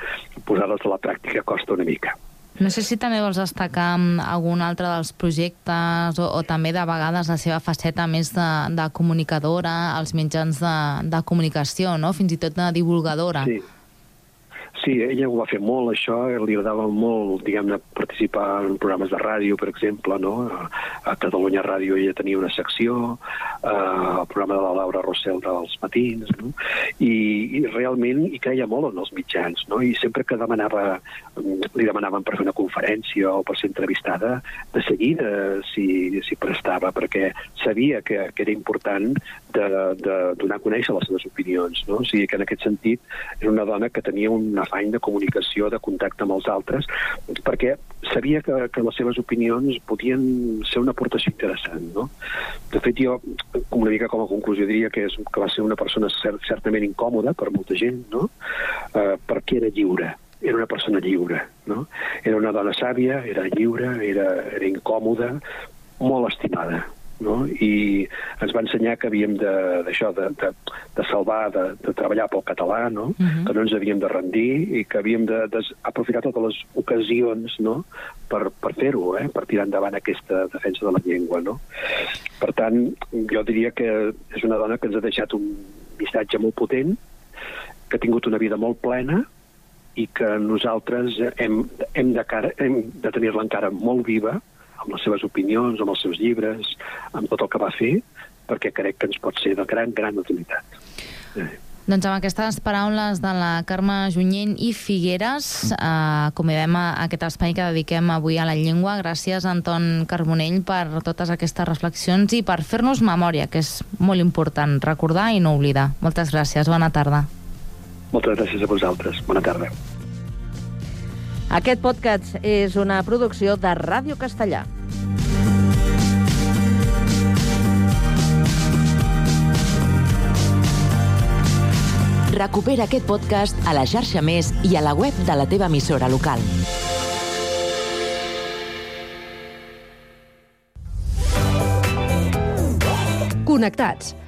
posar-les a la pràctica costa una mica. No sé si també vols destacar algun altre dels projectes o, o també de vegades la seva faceta més de, de comunicadora als mitjans de, de comunicació, no? fins i tot de divulgadora. Sí. Sí, ella ho va fer molt, això, li agradava molt, diguem-ne, participar en programes de ràdio, per exemple, no? A, Catalunya Ràdio ella tenia una secció, eh, el programa de la Laura Rossell dels matins, no? I, i realment hi creia molt en els mitjans, no? I sempre que demanava, li demanaven per fer una conferència o per ser entrevistada, de seguida s'hi si prestava, perquè sabia que, que era important de, de donar a conèixer les seves opinions, no? O sigui que en aquest sentit era una dona que tenia una afany de comunicació, de contacte amb els altres, perquè sabia que, que les seves opinions podien ser una aportació interessant. No? De fet, jo, com una mica com a conclusió, diria que, és, que va ser una persona cert, certament incòmoda per molta gent, no? eh, perquè era lliure era una persona lliure, no? Era una dona sàvia, era lliure, era, era incòmoda, molt estimada no? i ens va ensenyar que havíem d'això, de, de, de, de salvar, de, de treballar pel català, no? Uh -huh. que no ens havíem de rendir i que havíem d'aprofitar totes les ocasions no? per, per fer-ho, eh? per tirar endavant aquesta defensa de la llengua. No? Per tant, jo diria que és una dona que ens ha deixat un missatge molt potent, que ha tingut una vida molt plena, i que nosaltres hem, hem de, cara, hem de tenir-la encara molt viva, amb les seves opinions, amb els seus llibres, amb tot el que va fer, perquè crec que ens pot ser de gran, gran utilitat. Eh. Doncs amb aquestes paraules de la Carme Junyent i Figueres, eh, convidem a aquest espai que dediquem avui a la llengua. Gràcies, Anton Carbonell, per totes aquestes reflexions i per fer-nos memòria, que és molt important recordar i no oblidar. Moltes gràcies, bona tarda. Moltes gràcies a vosaltres. Bona tarda. Aquest podcast és una producció de Ràdio Castellà. Recupera aquest podcast a la xarxa Més i a la web de la teva emissora local. Connectats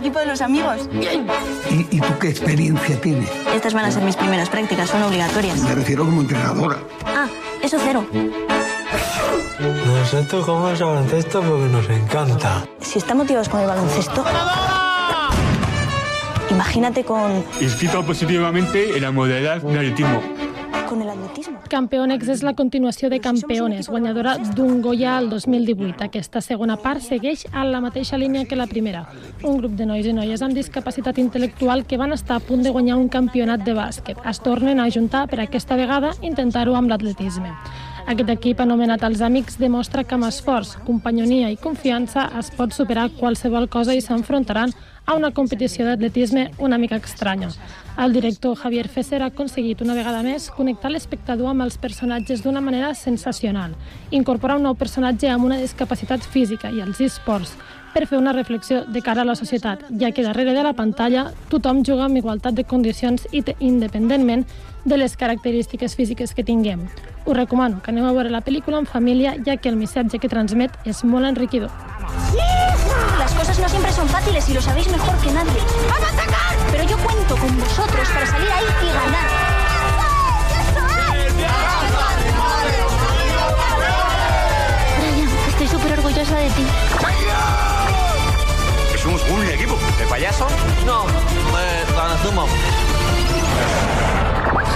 Equipo de los amigos. ¿Y, ¿Y, tú qué experiencia tienes? Estas van a ser mis primeras prácticas, son obligatorias. Me refiero como entrenadora. Ah, eso cero. Nosotros jugamos baloncesto porque nos encanta. Si están motivados con el baloncesto, imagínate con, Inscrito positivamente en la modalidad de atletismo. Con el atletismo. Campeonex és la continuació de Campeones, guanyadora d'un Goya al 2018. Aquesta segona part segueix a la mateixa línia que la primera. Un grup de nois i noies amb discapacitat intel·lectual que van estar a punt de guanyar un campionat de bàsquet. Es tornen a ajuntar per aquesta vegada intentar-ho amb l'atletisme. Aquest equip, anomenat Els Amics, demostra que amb esforç, companyonia i confiança es pot superar qualsevol cosa i s'enfrontaran a una competició d'atletisme una mica estranya. El director Javier Fesser ha aconseguit una vegada més connectar l'espectador amb els personatges d'una manera sensacional. Incorporar un nou personatge amb una discapacitat física i els esports per fer una reflexió de cara a la societat, ja que darrere de la pantalla tothom juga amb igualtat de condicions i independentment de les característiques físiques que tinguem. Us recomano que aneu a veure la pel·lícula en família, ja que el missatge que transmet és molt enriquidor. Las cosas no siempre son fáciles y lo sabéis mejor que nadie. ¡Vamos a atacar! Pero yo cuento con vosotros para salir ahí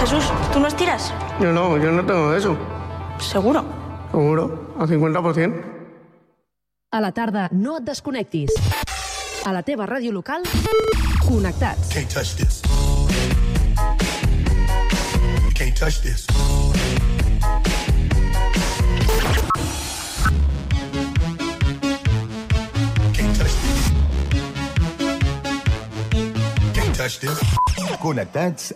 Jesús, ¿tú nos tiras? Yo no, yo no tengo eso. ¿Seguro? Seguro, al 50%. A la tarda, no et desconnectis. A la teva ràdio local, connectats. Can't touch this. Can't touch this. Can't touch this. Can't touch this. Connectats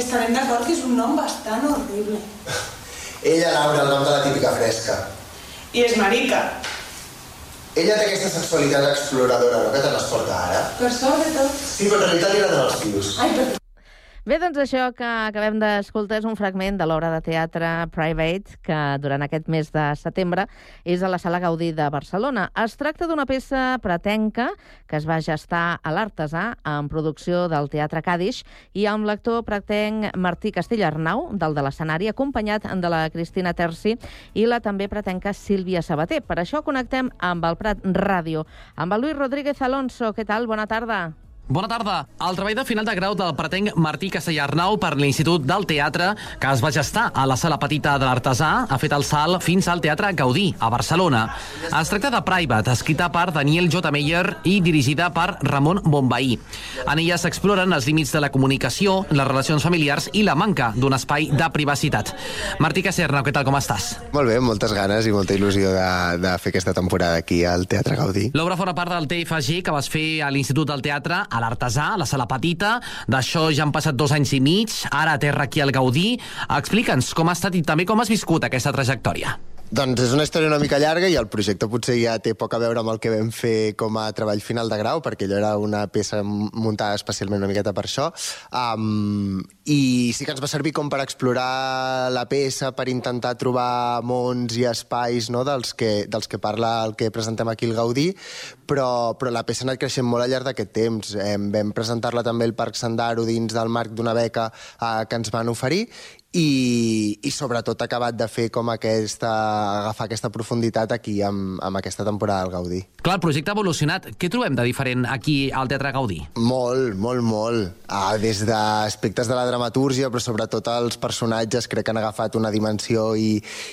Que estarem d'acord que és un nom bastant horrible. Ella, Laura, el nom de la típica fresca. I és marica. Ella té aquesta sexualitat exploradora, no?, que te n'esporta ara. Per sort de tot. Sí, però en realitat li agraden els tios. Ai, per... Bé, doncs això que acabem d'escoltar és un fragment de l'obra de teatre Private, que durant aquest mes de setembre és a la Sala Gaudí de Barcelona. Es tracta d'una peça pretenca que es va gestar a l'Artesà en producció del Teatre Cadix i amb l'actor pretenc Martí Castellarnau, del de l'escenari, acompanyat de la Cristina Terci i la també pretenca Sílvia Sabater. Per això connectem amb el Prat Ràdio, amb el Luis Rodríguez Alonso. Què tal? Bona tarda. Bona tarda. El treball de final de grau del pretenc Martí Castellarnau per l'Institut del Teatre, que es va gestar a la Sala Petita de l'Artesà, ha fet el salt fins al Teatre Gaudí, a Barcelona. Es tracta de Private, escrita per Daniel J. Meyer i dirigida per Ramon Bombaí. En ella s'exploren els límits de la comunicació, les relacions familiars i la manca d'un espai de privacitat. Martí Castellarnau, què tal, com estàs? Molt bé, moltes ganes i molta il·lusió de, de fer aquesta temporada aquí al Teatre Gaudí. L'obra forma part del TFG que vas fer a l'Institut del Teatre, a l'Artesà, a la Sala Petita. D'això ja han passat dos anys i mig, ara a terra aquí al Gaudí. Explica'ns com ha estat i també com has viscut aquesta trajectòria. Doncs és una història una mica llarga i el projecte potser ja té poc a veure amb el que vam fer com a treball final de grau, perquè allò era una peça muntada especialment una miqueta per això. Um, I sí que ens va servir com per explorar la peça, per intentar trobar mons i espais no, dels, que, dels que parla el que presentem aquí al Gaudí, però, però la peça ha anat creixent molt al llarg d'aquest temps. Vam presentar-la també al Parc Sandaro dins del marc d'una beca eh, que ens van oferir i, i sobretot ha acabat de fer com aquesta, agafar aquesta profunditat aquí amb, amb aquesta temporada del Gaudí. Clar, el projecte ha evolucionat. Què trobem de diferent aquí al Teatre Gaudí? Molt, molt, molt. Ah, des d'aspectes de la dramatúrgia, però sobretot els personatges crec que han agafat una dimensió i,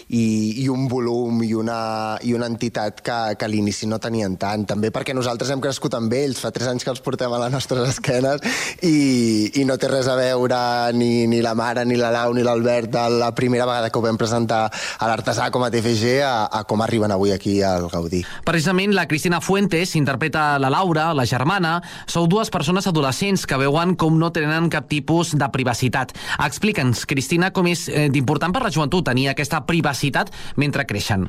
i, i un volum i una, i una entitat que, que a l'inici no tenien tant. També perquè nosaltres hem crescut amb ells, fa tres anys que els portem a les nostres esquenes i, i no té res a veure ni, ni la mare, ni la Lau, ni l'Albert de la primera vegada que ho vam presentar a l'Artesà com a TFG a, a com arriben avui aquí al Gaudí. Precisament la Cristina Fuentes interpreta la Laura, la germana. Sou dues persones adolescents que veuen com no tenen cap tipus de privacitat. Explica'ns, Cristina, com és eh, d'important per la joventut tenir aquesta privacitat mentre creixen.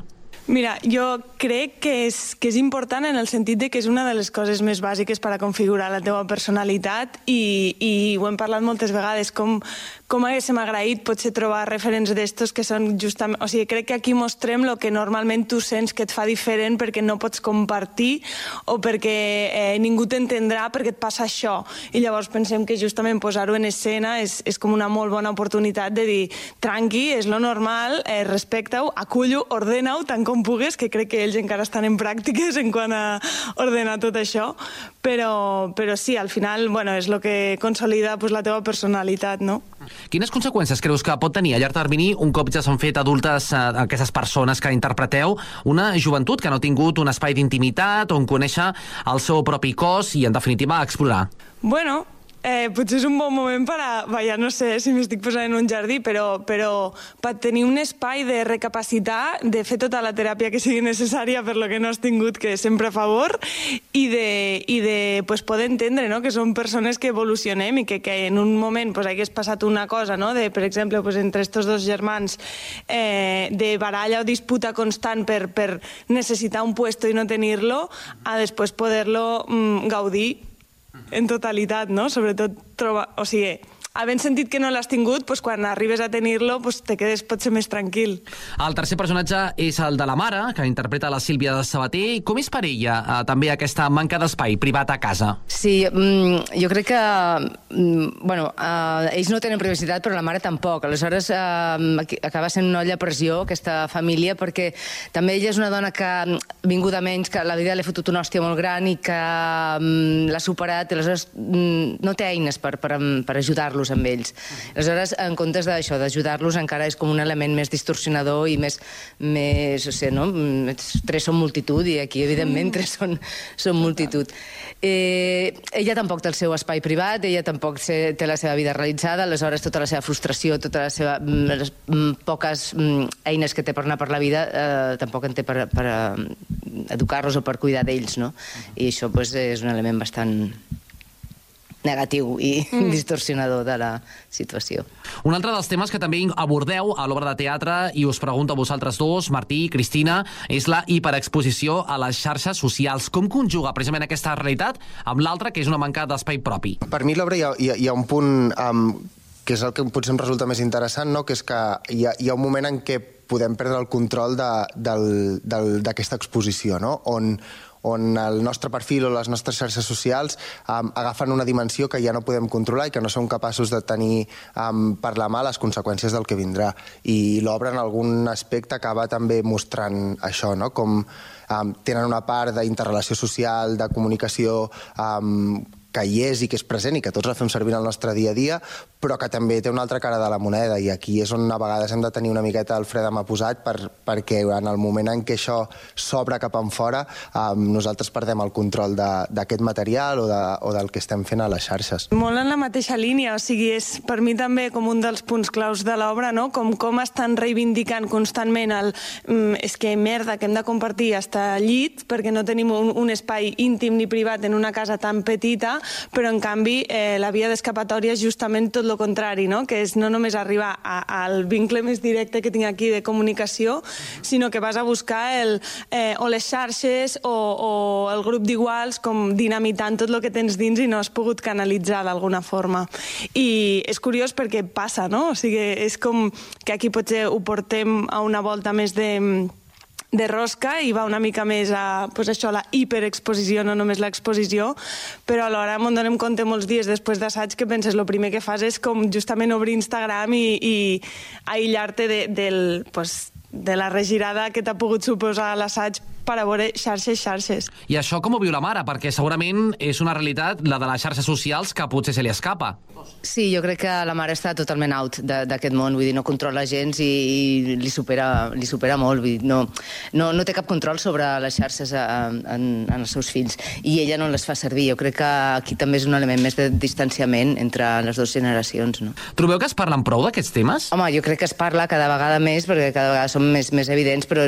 Mira, jo crec que és, que és important en el sentit de que és una de les coses més bàsiques per a configurar la teva personalitat i, i ho hem parlat moltes vegades, com, com haguéssim agraït potser trobar referents d'estos que són justament... O sigui, crec que aquí mostrem el que normalment tu sents que et fa diferent perquè no pots compartir o perquè eh, ningú t'entendrà perquè et passa això. I llavors pensem que justament posar-ho en escena és, és com una molt bona oportunitat de dir tranqui, és lo normal, eh, respecta-ho, acullo, ordena-ho tant com pugues, que crec que ells encara estan en pràctiques en quant a ordenar tot això, però, però sí, al final bueno, és el que consolida pues, la teva personalitat, no? Quines conseqüències creus que pot tenir a llarg termini un cop ja s'han fet adultes eh, aquestes persones que interpreteu una joventut que no ha tingut un espai d'intimitat on conèixer el seu propi cos i, en definitiva, explorar? Bueno, eh, potser és un bon moment per a... Va, ja no sé si m'estic posant en un jardí, però, però per tenir un espai de recapacitar, de fer tota la teràpia que sigui necessària per lo que no has tingut, que sempre a favor, i de, i de pues, poder entendre no? que són persones que evolucionem i que, que en un moment pues, hagués passat una cosa, no? de, per exemple, pues, entre estos dos germans, eh, de baralla o disputa constant per, per necessitar un puesto i no tenir-lo, a després poder-lo mm, gaudir en totalitat, no? Sobretot trobar... O sigui, havent sentit que no l'has tingut, doncs quan arribes a tenir-lo doncs te quedes potser més tranquil. El tercer personatge és el de la mare, que interpreta la Sílvia de Sabater. Com és per ella eh, també aquesta manca d'espai privat a casa? Sí, mm, jo crec que... Mm, bueno, eh, ells no tenen privacitat, però la mare tampoc. Aleshores, eh, acaba sent una olla a pressió, aquesta família, perquè també ella és una dona que ha vingut a menys, que la vida li ha fotut una hòstia molt gran i que mm, l'ha superat, i aleshores mm, no té eines per, per, per ajudar-los amb ells. Aleshores, en comptes d'això, d'ajudar-los, encara és com un element més distorsionador i més, més o sigui, no? Tres són multitud i aquí, evidentment, tres són, són multitud. Eh, ella tampoc té el seu espai privat, ella tampoc té la seva vida realitzada, aleshores tota la seva frustració, tota la seva, les poques eines que té per anar per la vida, eh, tampoc en té per, per educar-los o per cuidar d'ells, no? I això pues, és un element bastant negatiu i mm. (laughs) distorsionador de la situació. Un altre dels temes que també abordeu a l'obra de teatre i us pregunto a vosaltres dos, Martí i Cristina, és la hiperexposició a les xarxes socials. Com conjuga precisament aquesta realitat amb l'altra, que és una manca d'espai propi? Per mi l'obra hi, ha, hi, ha, hi ha un punt um, que és el que potser em resulta més interessant, no? que és que hi ha, hi ha un moment en què podem perdre el control d'aquesta exposició, no? on, on el nostre perfil o les nostres xarxes socials um, agafen una dimensió que ja no podem controlar i que no som capaços de tenir um, per la mà les conseqüències del que vindrà. I l'obra en algun aspecte acaba també mostrant això, no? com um, tenen una part d'interrelació social, de comunicació um, que hi és i que és present i que tots la fem servir al nostre dia a dia, però que també té una altra cara de la moneda i aquí és on a vegades hem de tenir una miqueta el fred amb posat per, perquè en el moment en què això s'obre cap en fora um, nosaltres perdem el control d'aquest material o, de, o del que estem fent a les xarxes. Molt en la mateixa línia, o sigui, és per mi també com un dels punts claus de l'obra, no? com, com estan reivindicant constantment el mm, és que merda que hem de compartir hasta llit perquè no tenim un, un espai íntim ni privat en una casa tan petita, però en canvi eh, la via d'escapatòria és justament tot el contrari, no? que és no només arribar a, al vincle més directe que tinc aquí de comunicació, sinó que vas a buscar el, eh, o les xarxes o, o el grup d'iguals com dinamitant tot el que tens dins i no has pogut canalitzar d'alguna forma. I és curiós perquè passa, no? O sigui, és com que aquí potser ho portem a una volta més de de rosca i va una mica més a pues això, la hiperexposició, no només l'exposició, però alhora m'ho donem compte molts dies després d'assaig que penses el primer que fas és com justament obrir Instagram i, i aïllar-te de, del, pues, de la regirada que t'ha pogut suposar l'assaig per a veure xarxes, xarxes. I això com ho viu la mare? Perquè segurament és una realitat, la de les xarxes socials, que potser se li escapa. Sí, jo crec que la mare està totalment out de- d'aquest món, vull dir, no controla gens i, i li, supera, li supera molt, vull dir, no, no, no té cap control sobre les xarxes eh, en, en els seus fills i ella no les fa servir. Jo crec que aquí també és un element més de distanciament entre les dues generacions. No? Trobeu que es parlen prou d'aquests temes? Home, jo crec que es parla cada vegada més perquè cada vegada són més, més evidents, però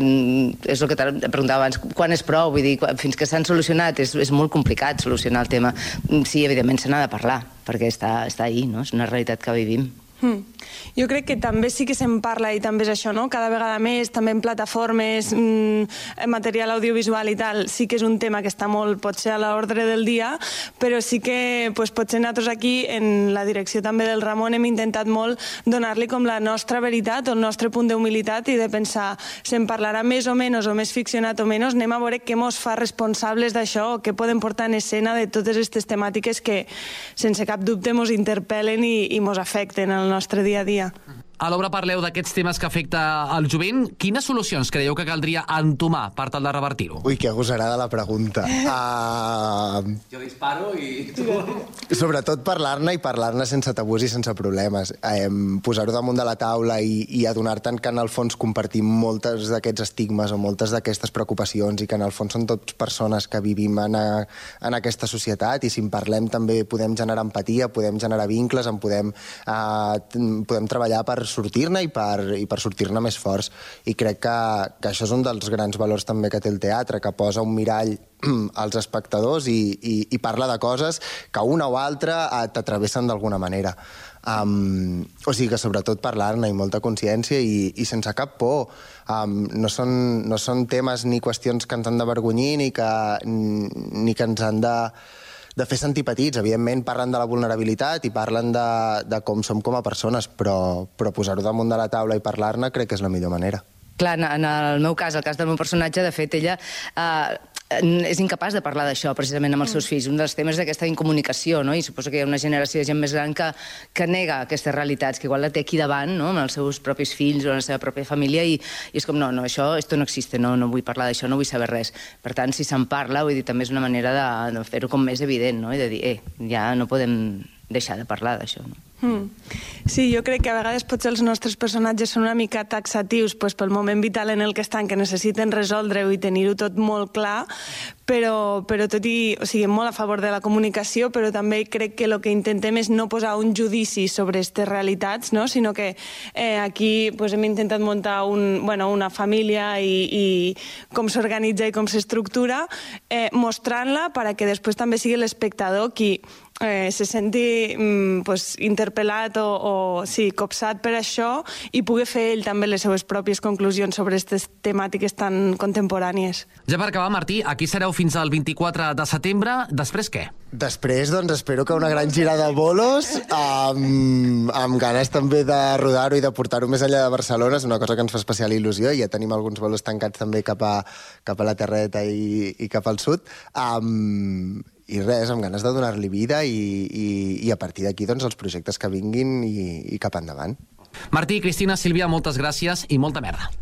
és el que te preguntava abans, quan és prou? Vull dir, quan, fins que s'han solucionat, és, és molt complicat solucionar el tema. Mm, Sí, evidentment se n'ha de parlar, perquè està, està ahí, no? és una realitat que vivim. Hmm. Jo crec que també sí que se'n parla i també és això, no? Cada vegada més, també en plataformes, mm, material audiovisual i tal, sí que és un tema que està molt, potser a l'ordre del dia, però sí que pues, potser nosaltres aquí, en la direcció també del Ramon, hem intentat molt donar-li com la nostra veritat o el nostre punt d'humilitat i de pensar, se'n parlarà més o menys o més ficcionat o menys, anem a veure què mos fa responsables d'això o què podem portar en escena de totes aquestes temàtiques que, sense cap dubte, mos interpel·len i, i mos afecten al nostre dia a dia. A l'obra parleu d'aquests temes que afecta el jovent. Quines solucions creieu que caldria entomar per tal de revertir-ho? Ui, que agosarada la pregunta. Uh, (laughs) Jo disparo i... sobretot parlar-ne i parlar-ne sense tabús i sense problemes. Eh, Posar-ho damunt de la taula i, i adonar-te'n que en el fons compartim moltes d'aquests estigmes o moltes d'aquestes preocupacions i que en el fons són tots persones que vivim en, a, en aquesta societat i si en parlem també podem generar empatia, podem generar vincles, en podem, eh, podem treballar per sortir-ne i per, i per sortir-ne més forts. I crec que, que això és un dels grans valors també que té el teatre, que posa un mirall (clears throat) als espectadors i, i, i parla de coses que una o altra eh, t'atravessen d'alguna manera. Um, o sigui que sobretot parlar-ne i molta consciència i, i sense cap por. Um, no, són, no són temes ni qüestions que ens han d'avergonyir ni, que, ni que ens han de, de fer sentir petits. Evidentment parlen de la vulnerabilitat i parlen de, de com som com a persones, però, però posar-ho damunt de la taula i parlar-ne crec que és la millor manera. Clar, en, el meu cas, el cas del meu personatge, de fet, ella eh, és incapaç de parlar d'això, precisament, amb els seus fills. Un dels temes és aquesta incomunicació, no? I suposo que hi ha una generació de gent més gran que, que nega aquestes realitats, que igual la té aquí davant, no?, amb els seus propis fills o la seva pròpia família, i, i és com, no, no, això, esto no existe, no, no vull parlar d'això, no vull saber res. Per tant, si se'n parla, vull dir, també és una manera de, de fer-ho com més evident, no?, i de dir, eh, ja no podem deixar de parlar d'això, no? Mm. Sí, jo crec que a vegades potser els nostres personatges són una mica taxatius pues, pel moment vital en el que estan, que necessiten resoldre-ho i tenir-ho tot molt clar, però, però tot i... O sigui, molt a favor de la comunicació, però també crec que el que intentem és no posar un judici sobre aquestes realitats, no? sinó que eh, aquí pues, hem intentat muntar un, bueno, una família i, i com s'organitza i com s'estructura, eh, mostrant-la per a que després també sigui l'espectador qui eh, se senti mm, pues, interpel·lat o, o sí, copsat per això i pugui fer ell també les seues pròpies conclusions sobre aquestes temàtiques tan contemporànies. Ja per acabar, Martí, aquí sereu fins al 24 de setembre. Després què? Després, doncs, espero que una gran gira de bolos, amb, amb ganes també de rodar-ho i de portar-ho més enllà de Barcelona, és una cosa que ens fa especial il·lusió, i ja tenim alguns bolos tancats també cap a, cap a la Terreta i, i cap al sud. Um, i res, amb ganes de donar-li vida i, i, i a partir d'aquí doncs, els projectes que vinguin i, i cap endavant. Martí, Cristina, Sílvia, moltes gràcies i molta merda.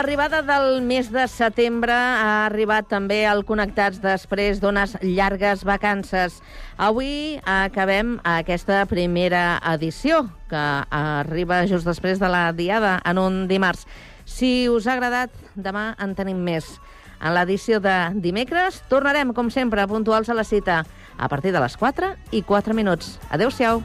L'arribada del mes de setembre ha arribat també el Connectats després d'unes llargues vacances. Avui acabem aquesta primera edició, que arriba just després de la diada, en un dimarts. Si us ha agradat, demà en tenim més. En l'edició de dimecres tornarem, com sempre, puntuals a la cita, a partir de les 4 i 4 minuts. Adéu-siau.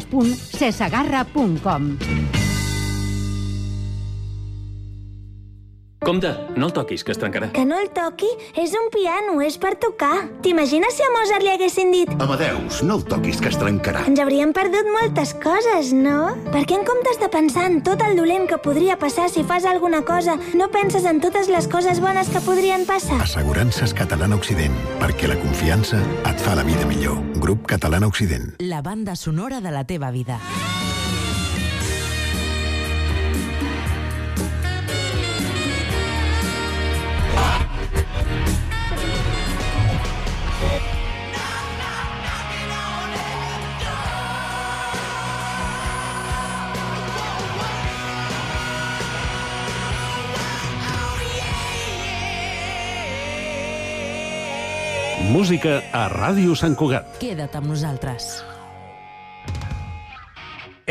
www.cesagarra.com. Compte, no el toquis, que es trencarà. Que no el toqui? És un piano, és per tocar. T'imagines si a Mozart li haguessin dit Amadeus, no el toquis, que es trencarà. ens hauríem perdut moltes coses, no? Per què en comptes de pensar en tot el dolent que podria passar si fas alguna cosa, no penses en totes les coses bones que podrien passar? Assegurances Catalana Occident, perquè la confiança et fa la vida millor. Grup Catalana Occident. La banda sonora de la teva vida. Música a Ràdio Sant Cugat. Queda't amb nosaltres.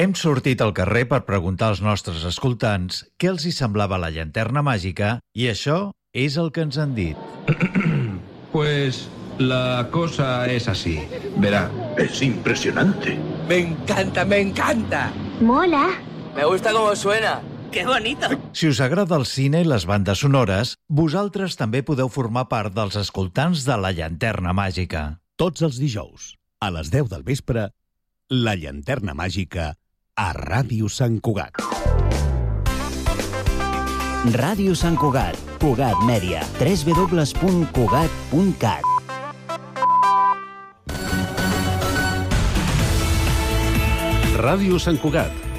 Hem sortit al carrer per preguntar als nostres escoltants què els hi semblava la llanterna màgica i això és el que ens han dit. (clears throat) Pues la cosa es así. Verá. Es impresionante. Me encanta, me encanta. Mola. Me gusta cómo suena. (laughs) ¡Qué bonito! Si us agrada el cine i les bandes sonores, vosaltres també podeu formar part dels escoltants de la llanterna màgica. Tots els dijous, a les 10 del vespre, la llanterna màgica a Ràdio Sant Cugat. Ràdio Sant Cugat, Cugat Mèdia, www.cugat.cat. Ràdio Sant Cugat, Cugat